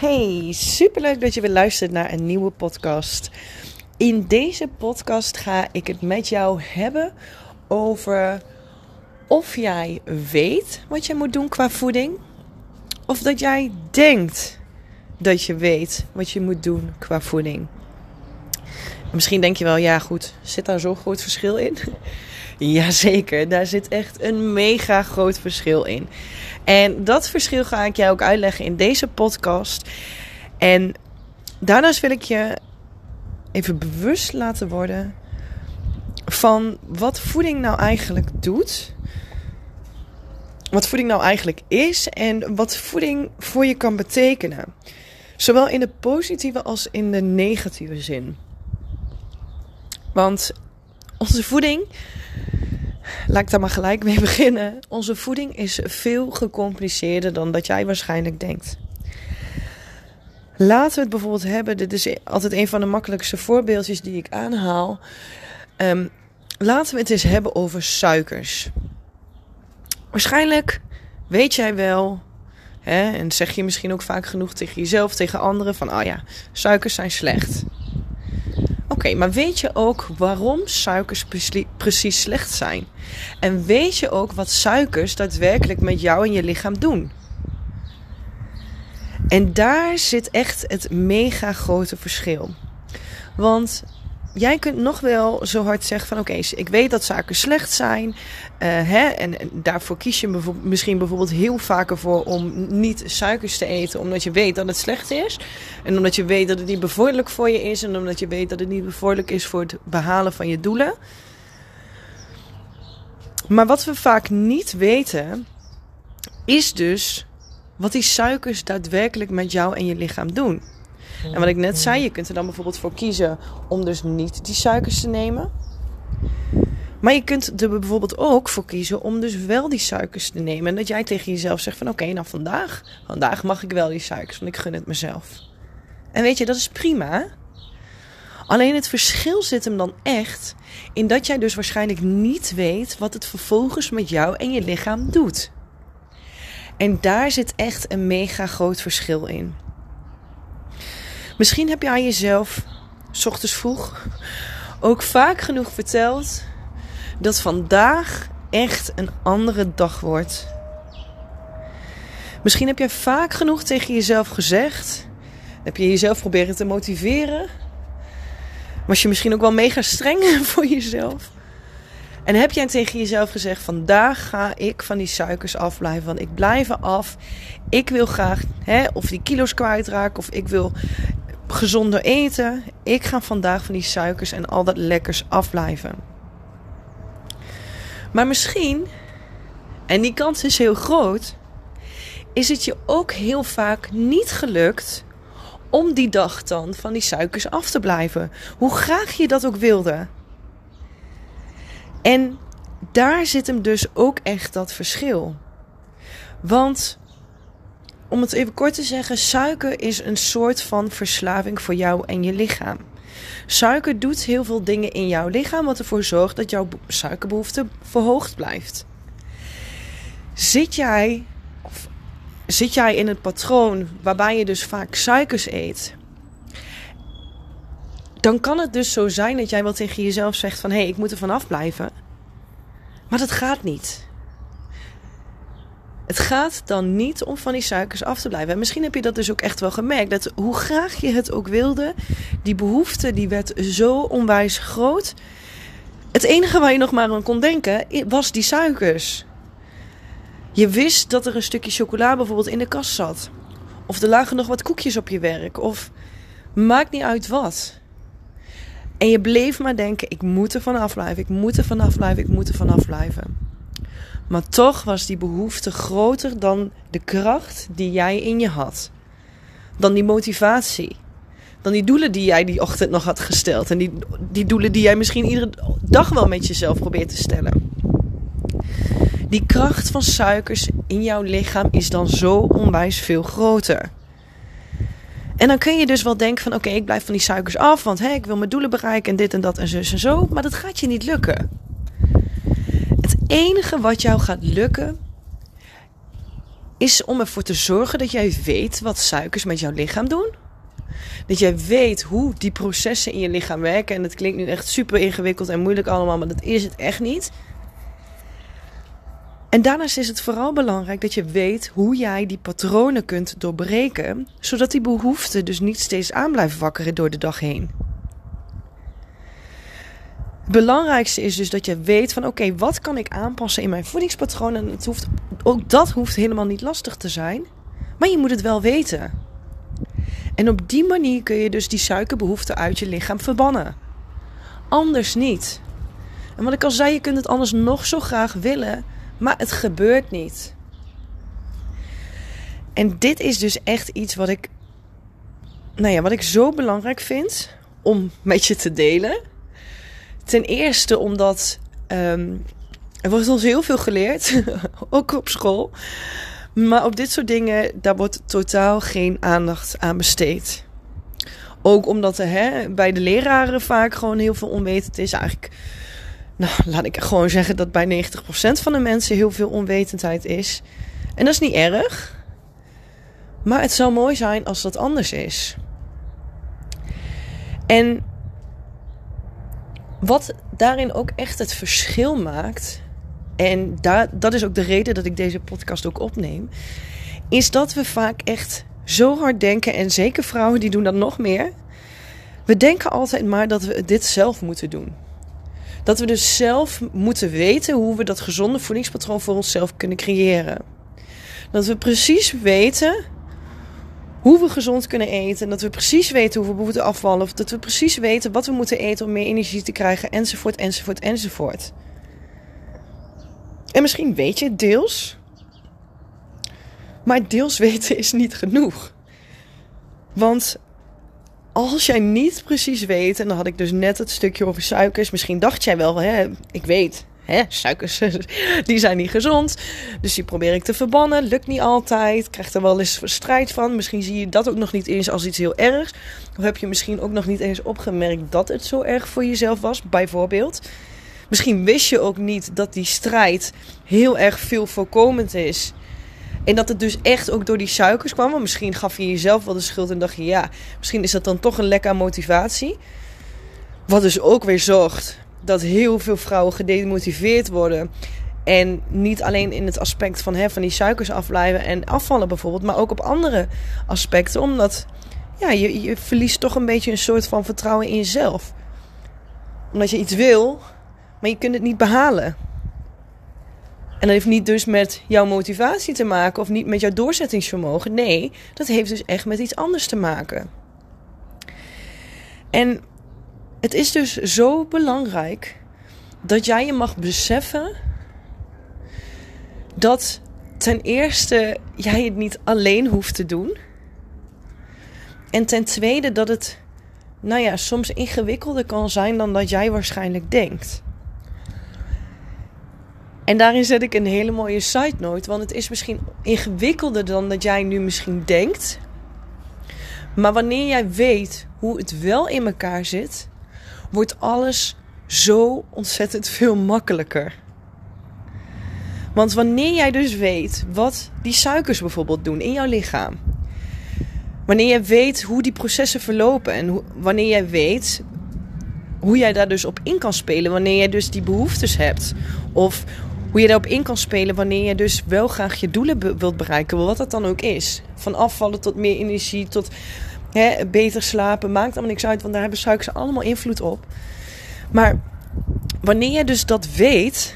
Hey, superleuk dat je weer luistert naar een nieuwe podcast. In deze podcast ga ik het met jou hebben over of jij weet wat je moet doen qua voeding, of dat jij denkt dat je weet wat je moet doen qua voeding. Misschien denk je wel, ja goed, zit daar zo'n groot verschil in? Jazeker, daar zit echt een mega groot verschil in. En dat verschil ga ik jou ook uitleggen in deze podcast. En daarnaast wil ik je even bewust laten worden van wat voeding nou eigenlijk doet. Wat voeding nou eigenlijk is en wat voeding voor je kan betekenen. Zowel in de positieve als in de negatieve zin. Want onze voeding laat ik daar maar gelijk mee beginnen. Onze voeding is veel gecompliceerder dan dat jij waarschijnlijk denkt. Laten we het bijvoorbeeld hebben. Dit is altijd een van de makkelijkste voorbeeldjes die ik aanhaal. Ehm, laten we het eens hebben over suikers. Waarschijnlijk weet jij wel, hè, en zeg je misschien ook vaak genoeg tegen jezelf, tegen anderen: van oh ja, suikers zijn slecht. Oké, maar weet je ook waarom suikers precies slecht zijn? En weet je ook wat suikers daadwerkelijk met jou en je lichaam doen? En daar zit echt het mega grote verschil. Want jij kunt nog wel zo hard zeggen van oké, ik weet dat suikers slecht zijn. Uh, hè, en, daarvoor kies je misschien bijvoorbeeld heel vaker voor om niet suikers te eten. Omdat je weet dat het slecht is. En omdat je weet dat het niet bevorderlijk voor je is. En omdat je weet dat het niet bevorderlijk is voor het behalen van je doelen. Maar wat we vaak niet weten, is dus wat die suikers daadwerkelijk met jou en je lichaam doen. En wat ik net zei, je kunt er dan bijvoorbeeld voor kiezen om dus niet die suikers te nemen. Maar je kunt er bijvoorbeeld ook voor kiezen om dus wel die suikers te nemen. En dat jij tegen jezelf zegt van oké, nou vandaag, vandaag mag ik wel die suikers, want ik gun het mezelf. En weet je, dat is prima. Alleen het verschil zit hem dan echt in dat jij dus waarschijnlijk niet weet wat het vervolgens met jou en je lichaam doet. En daar zit echt een mega groot verschil in. Misschien heb je aan jezelf, s ochtends vroeg, ook vaak genoeg verteld dat vandaag echt een andere dag wordt. Misschien heb je vaak genoeg tegen jezelf gezegd. Heb je jezelf proberen te motiveren. Was je misschien ook wel mega streng voor jezelf. En heb jij tegen jezelf gezegd: vandaag ga ik van die suikers afblijven. Want ik blijf af. Ik wil graag hè, of die kilo's kwijtraken. Of ik wil gezonder eten. Ik ga vandaag van die suikers en al dat lekkers afblijven. Maar misschien, en die kans is heel groot, is het je ook heel vaak niet gelukt om die dag dan van die suikers af te blijven. Hoe graag je dat ook wilde. En daar zit hem dus ook echt dat verschil. Want om het even kort te zeggen, suiker is een soort van verslaving voor jou en je lichaam. Suiker doet heel veel dingen in jouw lichaam, wat ervoor zorgt dat jouw suikerbehoefte verhoogd blijft. Zit jij, zit jij in het patroon waarbij je dus vaak suikers eet, dan kan het dus zo zijn dat jij wel tegen jezelf zegt van hé, hey, ik moet er vanaf blijven. Maar dat gaat niet. Het gaat dan niet om van die suikers af te blijven. En misschien heb je dat dus ook echt wel gemerkt. Dat hoe graag je het ook wilde, die behoefte die werd zo onwijs groot. Het enige waar je nog maar aan kon denken was die suikers. Je wist dat er een stukje chocola bijvoorbeeld in de kast zat. Of er lagen nog wat koekjes op je werk. Of maakt niet uit wat. En je bleef maar denken: ik moet er vanaf blijven, ik moet er vanaf blijven, ik moet er vanaf blijven. Maar toch was die behoefte groter dan de kracht die jij in je had. Dan die motivatie. Dan die doelen die jij die ochtend nog had gesteld. En die, die doelen die jij misschien iedere dag wel met jezelf probeert te stellen. Die kracht van suikers in jouw lichaam is dan zo onwijs veel groter. En dan kun je dus wel denken van oké, ik blijf van die suikers af, want hé, ik wil mijn doelen bereiken en dit en dat en zus en zo. Maar dat gaat je niet lukken enige wat jou gaat lukken is om ervoor te zorgen dat jij weet wat suikers met jouw lichaam doen. Dat jij weet hoe die processen in je lichaam werken. En dat klinkt nu echt super ingewikkeld en moeilijk allemaal, maar dat is het echt niet. En daarnaast is het vooral belangrijk dat je weet hoe jij die patronen kunt doorbreken, zodat die behoeften dus niet steeds aan blijven wakkeren door de dag heen. Het belangrijkste is dus dat je weet van oké, wat kan ik aanpassen in mijn voedingspatroon? En het hoeft, ook dat hoeft helemaal niet lastig te zijn, maar je moet het wel weten. En op die manier kun je dus die suikerbehoeften uit je lichaam verbannen. Anders niet. En wat ik al zei, je kunt het anders nog zo graag willen, maar het gebeurt niet. En dit is dus echt iets wat ik, nou ja, wat ik zo belangrijk vind om met je te delen. Ten eerste omdat um, er wordt ons heel veel geleerd, ook op school. Maar op dit soort dingen, daar wordt totaal geen aandacht aan besteed. Ook omdat er hè, bij de leraren vaak gewoon heel veel onwetend is. Eigenlijk nou, laat ik gewoon zeggen dat bij 90% van de mensen heel veel onwetendheid is. En dat is niet erg. Maar het zou mooi zijn als dat anders is. En wat daarin ook echt het verschil maakt. En dat is ook de reden dat ik deze podcast ook opneem. Is dat we vaak echt zo hard denken. En zeker vrouwen die doen dat nog meer. We denken altijd maar dat we dit zelf moeten doen. Dat we dus zelf moeten weten hoe we dat gezonde voedingspatroon voor onszelf kunnen creëren. Dat we precies weten hoe we gezond kunnen eten. Dat we precies weten hoe we moeten afvallen. Of dat we precies weten wat we moeten eten om meer energie te krijgen. Enzovoort, enzovoort, enzovoort. En misschien weet je deels. Maar deels weten is niet genoeg. Want als jij niet precies weet, en dan had ik dus net het stukje over suikers. Misschien dacht jij wel, hè, ik weet, hè, suikers die zijn niet gezond. Dus die probeer ik te verbannen. Lukt niet altijd. Krijg er wel eens strijd van. Misschien zie je dat ook nog niet eens als iets heel ergs. Of heb je misschien ook nog niet eens opgemerkt dat het zo erg voor jezelf was, bijvoorbeeld. Misschien wist je ook niet dat die strijd heel erg veel voorkomend is. En dat het dus echt ook door die suikers kwam. Want misschien gaf je jezelf wel de schuld en dacht je, ja, misschien is dat dan toch een lekker motivatie. Wat dus ook weer zorgt dat heel veel vrouwen gedemotiveerd worden. En niet alleen in het aspect van, hè, van die suikers afblijven en afvallen bijvoorbeeld, maar ook op andere aspecten. Omdat ja, je, je verliest toch een beetje een soort van vertrouwen in jezelf. Omdat je iets wil, maar je kunt het niet behalen. En dat heeft niet dus met jouw motivatie te maken of niet met jouw doorzettingsvermogen. Nee, dat heeft dus echt met iets anders te maken. En het is dus zo belangrijk dat jij je mag beseffen dat ten eerste jij het niet alleen hoeft te doen. En ten tweede dat het, nou ja, soms ingewikkelder kan zijn dan dat jij waarschijnlijk denkt. En daarin zet ik een hele mooie side note. Want het is misschien ingewikkelder dan dat jij nu misschien denkt. Maar wanneer jij weet hoe het wel in elkaar zit, wordt alles zo ontzettend veel makkelijker. Want wanneer jij dus weet wat die suikers bijvoorbeeld doen in jouw lichaam. Wanneer jij weet hoe die processen verlopen en wanneer jij weet hoe jij daar dus op in kan spelen wanneer jij dus die behoeftes hebt. Of hoe je daarop in kan spelen wanneer je dus wel graag je doelen wilt bereiken, wat dat dan ook is. Van afvallen tot meer energie, tot hè, beter slapen, maakt allemaal niks uit, want daar hebben suikers allemaal invloed op. Maar wanneer je dus dat weet,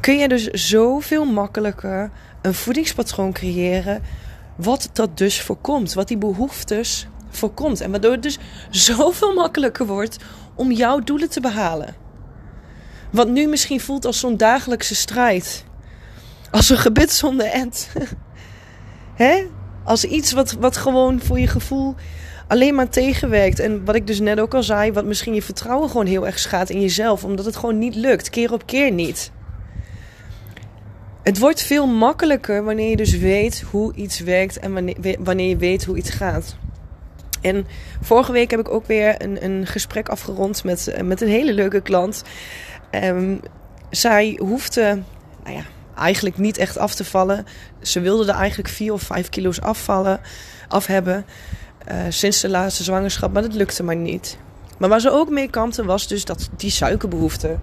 kun je dus zoveel makkelijker een voedingspatroon creëren wat dat dus voorkomt, wat die behoeftes voorkomt. En waardoor het dus zoveel makkelijker wordt om jouw doelen te behalen. Wat nu misschien voelt als zo'n dagelijkse strijd. Als een gebed zonder end. Hè? Als iets wat, wat gewoon voor je gevoel alleen maar tegenwerkt. En wat ik dus net ook al zei, wat misschien je vertrouwen gewoon heel erg schaadt in jezelf. Omdat het gewoon niet lukt, keer op keer niet. Het wordt veel makkelijker wanneer je dus weet hoe iets werkt en wanneer, wanneer je weet hoe iets gaat. En vorige week heb ik ook weer een, een gesprek afgerond met, met een hele leuke klant. Um, zij hoefde, nou ja, eigenlijk niet echt af te vallen. Ze wilde er eigenlijk 4 of 5 kilo's afvallen, af hebben. Uh, sinds de laatste zwangerschap, maar dat lukte maar niet. Maar waar ze ook mee kampte was dus dat die suikerbehoefte.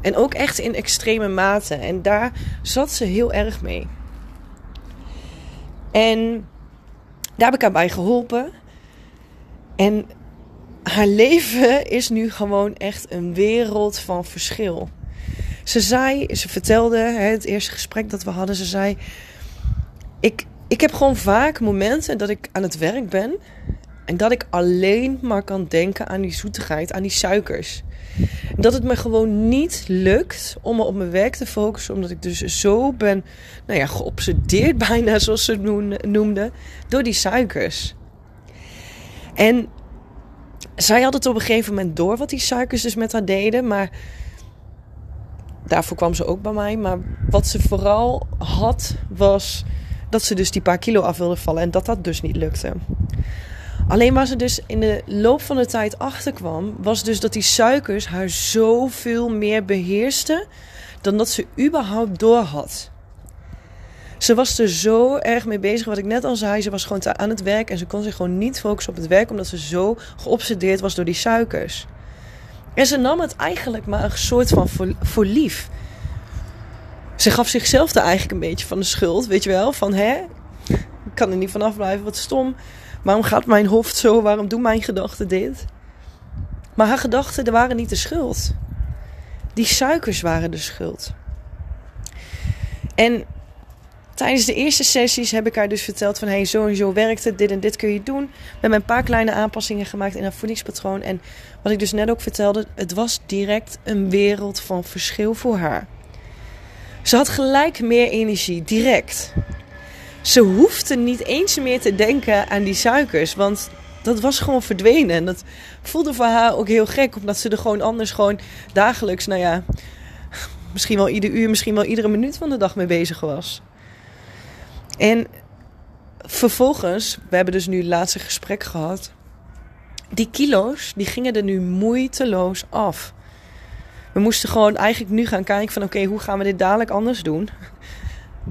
En ook echt in extreme mate. En daar zat ze heel erg mee. En daar heb ik haar bij geholpen. En haar leven is nu gewoon echt een wereld van verschil. Ze zei, ze vertelde, het eerste gesprek dat we hadden, ze zei: ik, ik heb gewoon vaak momenten dat ik aan het werk ben en dat ik alleen maar kan denken aan die zoetigheid, aan die suikers. Dat het me gewoon niet lukt om me op mijn werk te focussen, omdat ik dus zo ben, nou ja, geobsedeerd bijna, zoals ze het noemde, door die suikers. En zij had het op een gegeven moment door wat die suikers dus met haar deden, maar daarvoor kwam ze ook bij mij. Maar wat ze vooral had, was dat ze dus die paar kilo af wilde vallen en dat dat dus niet lukte. Alleen waar ze dus in de loop van de tijd achter kwam, was dus dat die suikers haar zoveel meer beheersten dan dat ze überhaupt door had. Ze was er zo erg mee bezig, wat ik net al zei. Ze was gewoon aan het werk en ze kon zich gewoon niet focussen op het werk, omdat ze zo geobsedeerd was door die suikers. En ze nam het eigenlijk maar een soort van voor, lief. Ze gaf zichzelf er eigenlijk een beetje van de schuld, weet je wel? Van hè, ik kan er niet vanaf blijven, wat stom. Waarom gaat mijn hoofd zo? Waarom doen mijn gedachten dit? Maar haar gedachten waren niet de schuld. Die suikers waren de schuld. En tijdens de eerste sessies heb ik haar dus verteld van... hey, zo en zo werkt het, dit en dit kun je doen. We hebben een paar kleine aanpassingen gemaakt in haar voedingspatroon. En wat ik dus net ook vertelde, het was direct een wereld van verschil voor haar. Ze had gelijk meer energie, direct. Ze hoefde niet eens meer te denken aan die suikers, want dat was gewoon verdwenen. En dat voelde voor haar ook heel gek, omdat ze er gewoon anders gewoon dagelijks, nou ja, misschien wel ieder uur, misschien wel iedere minuut van de dag mee bezig was. En vervolgens, we hebben dus nu het laatste gesprek gehad. Die kilo's, die gingen er nu moeiteloos af. We moesten gewoon eigenlijk nu gaan kijken van oké, hoe gaan we dit dadelijk anders doen?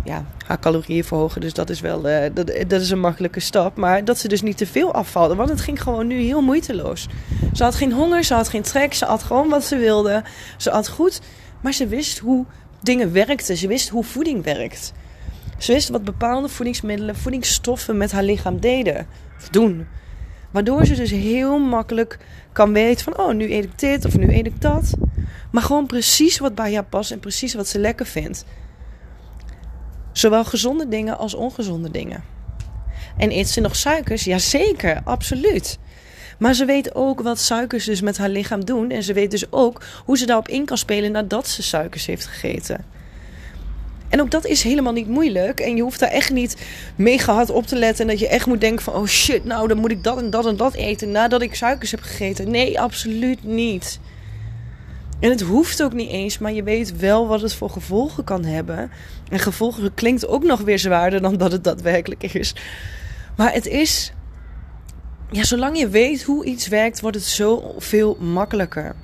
Ja, haar calorieën verhogen, dus dat is wel uh, dat, dat is een makkelijke stap. Maar dat ze dus niet te veel afvallen, want het ging gewoon nu heel moeiteloos. Ze had geen honger, ze had geen trek, ze had gewoon wat ze wilde. Ze had goed, maar ze wist hoe dingen werkten. Ze wist hoe voeding werkt. Ze wist wat bepaalde voedingsmiddelen, voedingsstoffen met haar lichaam deden of doen. Waardoor ze dus heel makkelijk kan weten van, oh, nu eet ik dit of nu eet ik dat. Maar gewoon precies wat bij haar past en precies wat ze lekker vindt. Zowel gezonde dingen als ongezonde dingen. En eet ze nog suikers? Jazeker, absoluut. Maar ze weet ook wat suikers dus met haar lichaam doen. En ze weet dus ook hoe ze daarop in kan spelen nadat ze suikers heeft gegeten. En ook dat is helemaal niet moeilijk. En je hoeft daar echt niet mega hard op te letten. En dat je echt moet denken van... Oh shit, nou dan moet ik dat en dat en dat eten nadat ik suikers heb gegeten. Nee, absoluut niet. En het hoeft ook niet eens, maar je weet wel wat het voor gevolgen kan hebben. En gevolgen klinkt ook nog weer zwaarder dan dat het daadwerkelijk is. Maar het is... Ja, zolang je weet hoe iets werkt, wordt het zoveel makkelijker.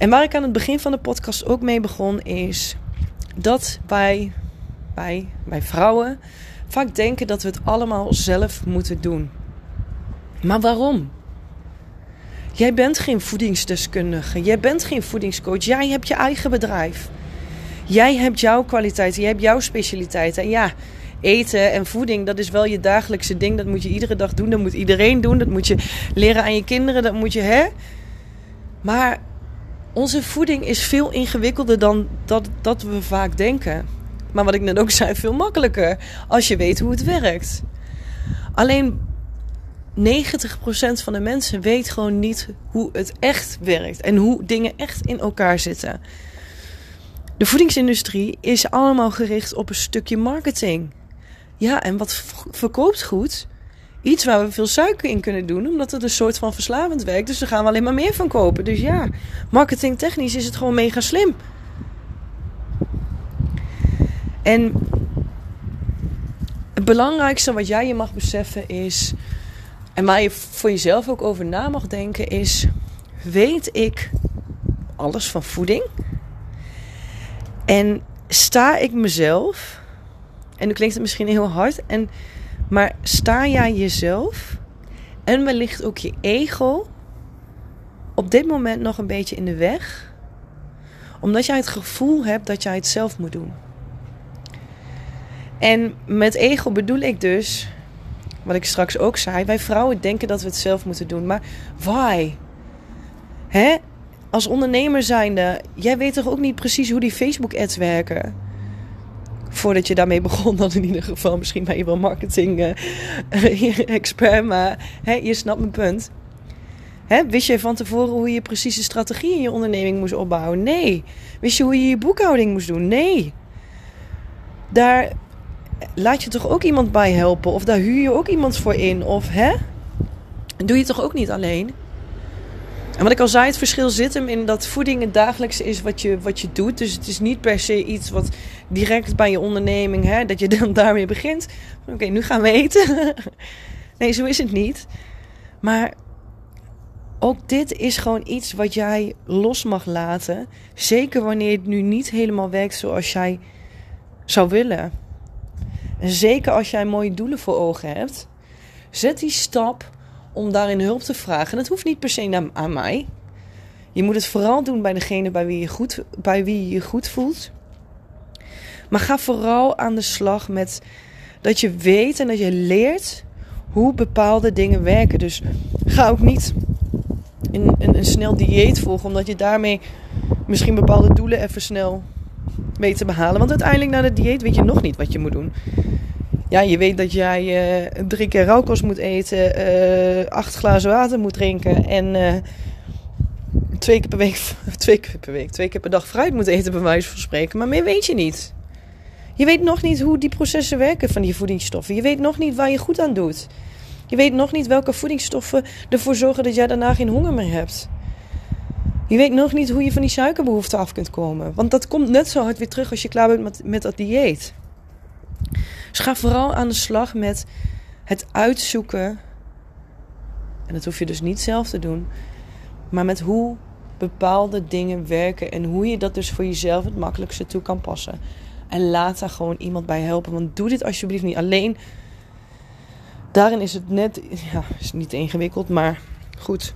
En waar ik aan het begin van de podcast ook mee begon, is dat wij, wij, wij vrouwen, vaak denken dat we het allemaal zelf moeten doen. Maar waarom? Jij bent geen voedingsdeskundige, jij bent geen voedingscoach, jij hebt je eigen bedrijf. Jij hebt jouw kwaliteiten, jij hebt jouw specialiteiten. En ja, eten en voeding, dat is wel je dagelijkse ding. Dat moet je iedere dag doen, dat moet iedereen doen. Dat moet je leren aan je kinderen, dat moet je, hè? Maar onze voeding is veel ingewikkelder dan dat, dat we vaak denken. Maar wat ik net ook zei, veel makkelijker als je weet hoe het werkt. Alleen 90% van de mensen weet gewoon niet hoe het echt werkt en hoe dingen echt in elkaar zitten. De voedingsindustrie is allemaal gericht op een stukje marketing. Ja, en wat verkoopt goed? Iets waar we veel suiker in kunnen doen, omdat het een soort van verslavend werkt. Dus daar gaan we alleen maar meer van kopen. Dus ja, marketingtechnisch is het gewoon mega slim. En het belangrijkste wat jij je mag beseffen is, en waar je voor jezelf ook over na mag denken, is: weet ik alles van voeding? En sta ik mezelf, en nu klinkt het misschien heel hard, en, maar sta jij jezelf en wellicht ook je ego op dit moment nog een beetje in de weg, omdat jij het gevoel hebt dat jij het zelf moet doen. En met ego bedoel ik dus, wat ik straks ook zei, wij vrouwen denken dat we het zelf moeten doen. Maar why? Hè? Als ondernemer zijnde, jij weet toch ook niet precies hoe die Facebook-ads werken? Voordat je daarmee begon, dan in ieder geval. Misschien ben je wel marketing-expert, uh, maar hè, je snapt mijn punt. Hè, wist je van tevoren hoe je precies de strategie in je onderneming moest opbouwen? Nee. Wist je hoe je je boekhouding moest doen? Nee. Daar laat je toch ook iemand bij helpen? Of daar huur je ook iemand voor in? Of hè? Doe je toch ook niet alleen? En wat ik al zei, het verschil zit hem in dat voeding het dagelijkse is wat je, wat je doet. Dus het is niet per se iets wat direct bij je onderneming, hè, dat je dan daarmee begint. Oké, nu gaan we eten. nee, zo is het niet. Maar ook dit is gewoon iets wat jij los mag laten. Zeker wanneer het nu niet helemaal werkt zoals jij zou willen. En zeker als jij mooie doelen voor ogen hebt. Zet die stap om daarin hulp te vragen. En het hoeft niet per se aan mij. Je moet het vooral doen bij degene bij wie je goed, bij wie je, je goed voelt. Maar ga vooral aan de slag met dat je weet en dat je leert hoe bepaalde dingen werken. Dus ga ook niet een, een, een snel dieet volgen, omdat je daarmee misschien bepaalde doelen even snel weet te behalen. Want uiteindelijk na de dieet weet je nog niet wat je moet doen. Ja, je weet dat jij uh, drie keer rauwkost moet eten, uh, acht glazen water moet drinken en uh, twee keer per week, twee keer per week, twee keer per dag fruit moet eten, bij wijze van spreken. Maar meer weet je niet. Je weet nog niet hoe die processen werken van die voedingsstoffen. Je weet nog niet waar je goed aan doet. Je weet nog niet welke voedingsstoffen ervoor zorgen dat jij daarna geen honger meer hebt. Je weet nog niet hoe je van die suikerbehoefte af kunt komen. Want dat komt net zo hard weer terug als je klaar bent met, met dat dieet. Dus ga vooral aan de slag met het uitzoeken. En dat hoef je dus niet zelf te doen. Maar met hoe bepaalde dingen werken. En hoe je dat dus voor jezelf het makkelijkste toe kan passen. En laat daar gewoon iemand bij helpen. Want doe dit alsjeblieft niet alleen. Daarin is het net, ja, is niet ingewikkeld, maar goed.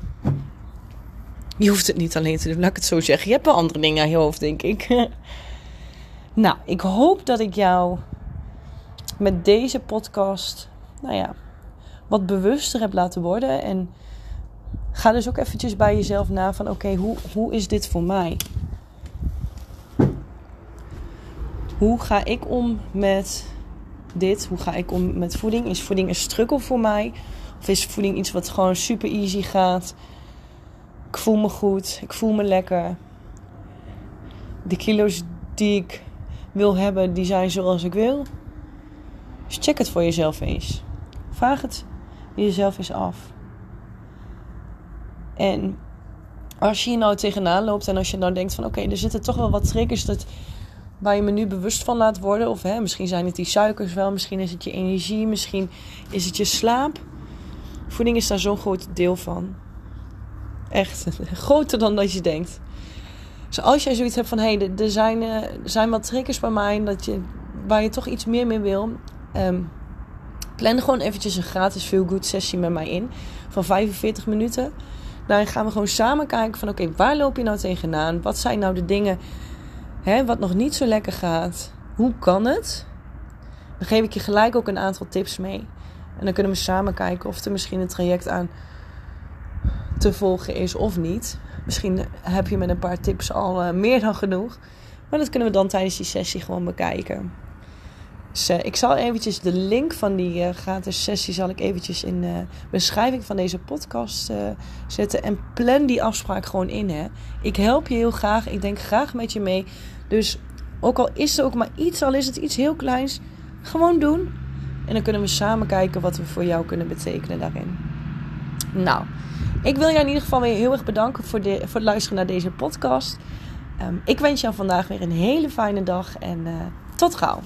Je hoeft het niet alleen te doen, laat ik het zo zeggen. Je hebt wel andere dingen aan je hoofd, denk ik. nou, ik hoop dat ik jou met deze podcast, nou ja, wat bewuster heb laten worden. En ga dus ook eventjes bij jezelf na van oké, hoe, hoe is dit voor mij? Hoe ga ik om met dit? Hoe ga ik om met voeding? Is voeding een struggle voor mij? Of is voeding iets wat gewoon super easy gaat? Ik voel me goed, ik voel me lekker. De kilo's die ik wil hebben, die zijn zoals ik wil. Dus check het voor jezelf eens. Vraag het jezelf eens af. En als je hier nou tegenaan loopt en als je nou denkt van oké, er zitten toch wel wat triggers dat, waar je me nu bewust van laat worden. Of hè, misschien zijn het die suikers wel, misschien is het je energie, misschien is het je slaap. Voeding is daar zo'n groot deel van. Echt, groter dan dat je denkt. Dus als jij zoiets hebt van hé, hey, er zijn, er zijn wat triggers bij mij dat je, waar je toch iets meer mee wil. Um, plan gewoon eventjes een gratis feel good sessie met mij in. Van 45 minuten. Daarin gaan we gewoon samen kijken van oké, waar loop je nou tegenaan? Wat zijn nou de dingen hè, wat nog niet zo lekker gaat? Hoe kan het? Dan geef ik je gelijk ook een aantal tips mee. En dan kunnen we samen kijken of er misschien een traject aan te volgen is of niet. Misschien heb je met een paar tips al uh, meer dan genoeg. Maar dat kunnen we dan tijdens die sessie gewoon bekijken. Dus uh, ik zal eventjes de link van die uh, gratis sessie zal ik eventjes in de beschrijving van deze podcast zetten. En plan die afspraak gewoon in. Hè. Ik help je heel graag. Ik denk graag met je mee. Dus ook al is het ook maar iets, al is het iets heel kleins, gewoon doen. En dan kunnen we samen kijken wat we voor jou kunnen betekenen daarin. Nou, ik wil jou in ieder geval weer heel erg bedanken voor, de, voor het luisteren naar deze podcast. Um, ik wens jou vandaag weer een hele fijne dag en tot gauw.